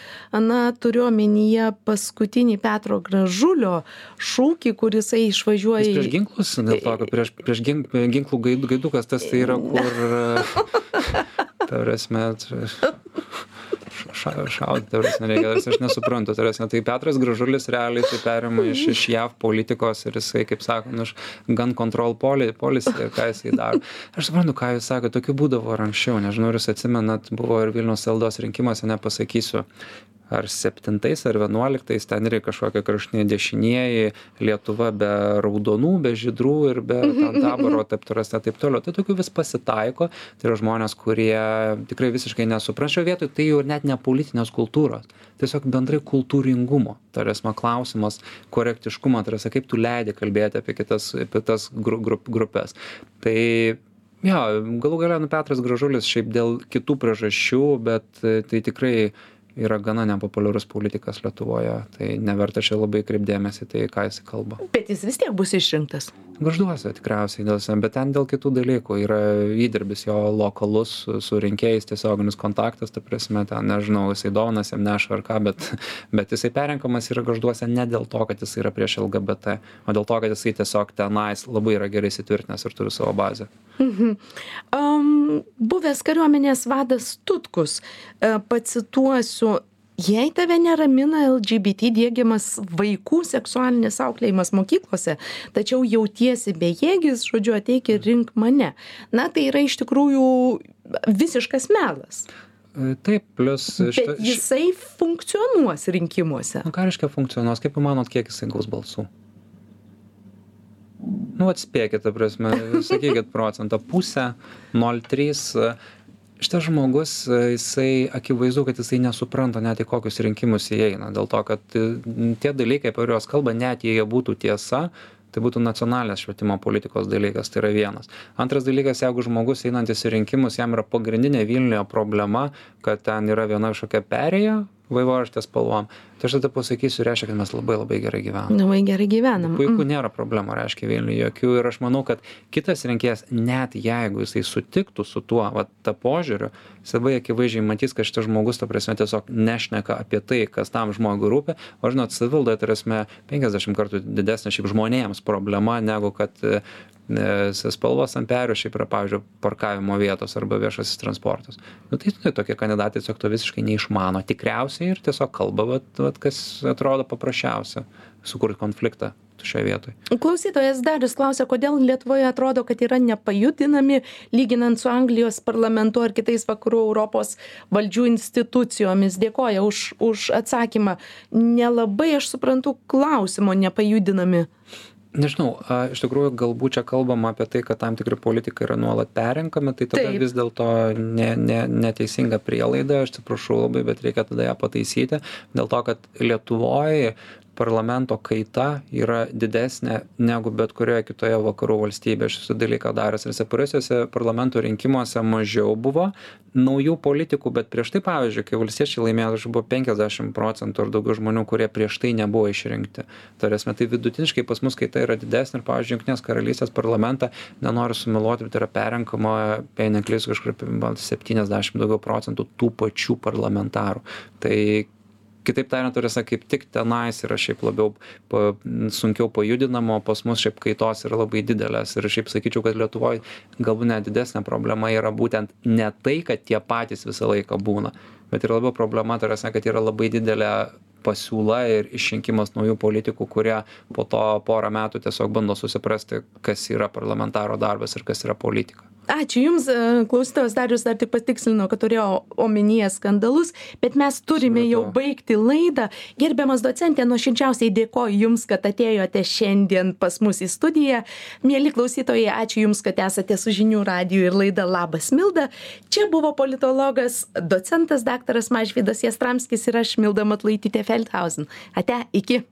na, turiu omenyje paskutinį Petro Gražulio šūkį, kuris išvažiuoja į... Prieš ginklus, dėl to, kad prieš, prieš ginklų gaidukas tas tai yra, kur... ta prasme ša šaudyt ta prasme reikia aš nesuprantu ta prasme tai petras gražulis realiai tai perima iš iš jav politikos ir jisai kaip sako nu gan kontrol poli policy ir ką jisai daro. Aš suprantu ką jūs sakot tokių būdavo ir anksčiau nežinau ar jūs atsimenat buvo ir vilniaus savivaldos rinkimuose nepasakysiu ar septintais ar vienuoliktais ten irgi kažkokie kraštutiniai dešinieji lietuva be raudonų be žydrų ir be ten taboro taip toliau taip toliau. Tai tokių vis pasitaiko. Tai yra žmonės kurie tikrai visiškai nesupranta šioj vietoj. Tai jau net ne politinės kultūros tiesiog bendrai kultūringumo. Ta prasme klausimas korektiškumo. Ta prasme kaip tu leidi kalbėti apie kitas apie tas gru grup grupes. Tai jo galų gale nu petras gražulis šiaip dėl kitų priežasčių bet tai tikrai yra gana nepopuliarus politikas lietuvoje tai neverta čia labai kreipt dėmesį tai ką jisai kalba. Bet jis vis tiek bus išrinktas. Gargžduose tikriausiai dėl bet ten dėl kitų dalykų. Yra įdirbis jo lokalus su rinkėjais tiesioginis kontaktas ta prasme ten nežinau jisai dovanas jam neša ar ką bet bet jisai perrenkamas yra gargžduose ne dėl to kad jisai yra prieš lgbt o dėl to kad jisai tiesiog tenais labai yra gerai įsitvirtinęs ir turi savo bazę. Mhm. um, buvęs kariuomenės vadas tutkus uh, pacituosiu jei tave neramina lgbt diegiamas vaikų seksualinis auklėjimas mokyklose tačiau jautiesi bejėgis žodžiu ateik ir rink mane na tai yra iš tikrųjų visiškas melas e, Taip, plus. Šita, Bet jisai funkcionuos rinkimuose. Nu, ką reiškia funkcionuos? Kaip manot, kiek jisai gaus balsų? Nu, atspėkit, ta prasme, sakykit procentą, pusę, 0,3 šitas žmogus jisai akivaizdu kad jisai nesupranta net į kokius rinkimus įeina. Dėl to kad tie dalykai apie kuriuos kalba net jei jie būtų tiesa tai būtų nacionalinės švietimo politikos dalykas tai yra vienas. Antras dalykas jeigu žmogus einantis į rinkimus jam yra pagrindinė vilniuje problema kad ten yra viena kažkokia perėja vaivorykštės spalvom. Tai aš tada pasakysiu reiškia kad mes labai labai gerai gyvenam. Labai gerai gyvenam. Puiku mm. nėra problemų reiškia vilniuj jokių. Ir aš manau kad kitas rinkėjas net jeigu jisai sutiktų su tuo vat ta požiūriu jis labai akivaizdžiai matys kad šitas žmogus ta prasme tiesiog nešneka apie tai kas tam žmogui rūpi. O žinot savivaldoje ta prasme penkiasdešim kartų didesnė šiaip žmonėms problema negu kad nes spalvos ant perėjų šiaip yra pavyzdžiui parkavimo vietos arba viešasis transportas. Nu tai tai tokie kandidatai tiesiog to visiškai neišmano. Tikriausiai ir tiesiog kalba vat vat kas atrodo paprasčiausia sukurt konfliktą šioj vietoj. Klausytojas darius klausia kodėl lietuvoje atrodo kad yra nepajudinami lyginant su anglijos parlamentu ar kitais vakarų europos valdžių institucijomis. Dėkoja už už atsakymą. Nelabai aš suprantu klausimo nepajudinami nežinau a iš tikrųjų galbūt čia kalbama apie tai kad tam tikri politikai yra nuolat perrenkami tai tada vis dėlto ne ne neteisinga prielaida aš atsiprašau labai bet reikia tada ją pataisyti. Dėl to kad lietuvoj parlamento kaita yra didesnė negu bet kurioje kitoje vakarų valstybėje. Esu dalyką daręs ir praėjusiuose parlamento rinkimuose mažiau buvo naujų politikų bet prieš tai pavyzdžiui kai valstiečiai laimėjo tai buvo penkiasdešim procentų ar daugiau žmonių kurie prieš tai nebuvo išrinkti. Ta prasme tai vidutiniškai pas mus kaita yra didesnė ir pavyzdžiui jungtinės karalystės parlamentą nenoriu sumeluoti bet yra perrenkama jei neklystu kažkur apie septyniasdešim daugiau procentų tų pačių parlamentarų. Tai kitaip tariant ta prasme kaip tik tenais yra šiaip labiau pa sunkiau pajudinama o pas mus šiaip kaitos yra labai didelės. Ir šiaip sakyčiau kad lietuvoj galbūt net didesnė problema yra būtent ne tai kad tie patys visą laiką būna bet yra labiau problema ta prasme kad yra labai didelė pasiūla ir išrinkimas naujų politikų kurie po to porą metų tiesiog bando susiprasti kas yra parlamentaro darbas ir kas yra politika ačiū jums e, klausytojas darius dar tik patikslino kad turėjo omenyje skandalus bet mes turime jau baigti laidą. Gerbiamas docente nuoširdžiausiai dėkoju jums kad atėjote šiandien pas mus į studiją. Mieli klausytojai ačiū jums kad esate su žinių radiju ir laida labas milda. Čia buvo politologas docentas daktaras mažvydas jastramskis ir aš milda matulaitytė feldhausen. Ate iki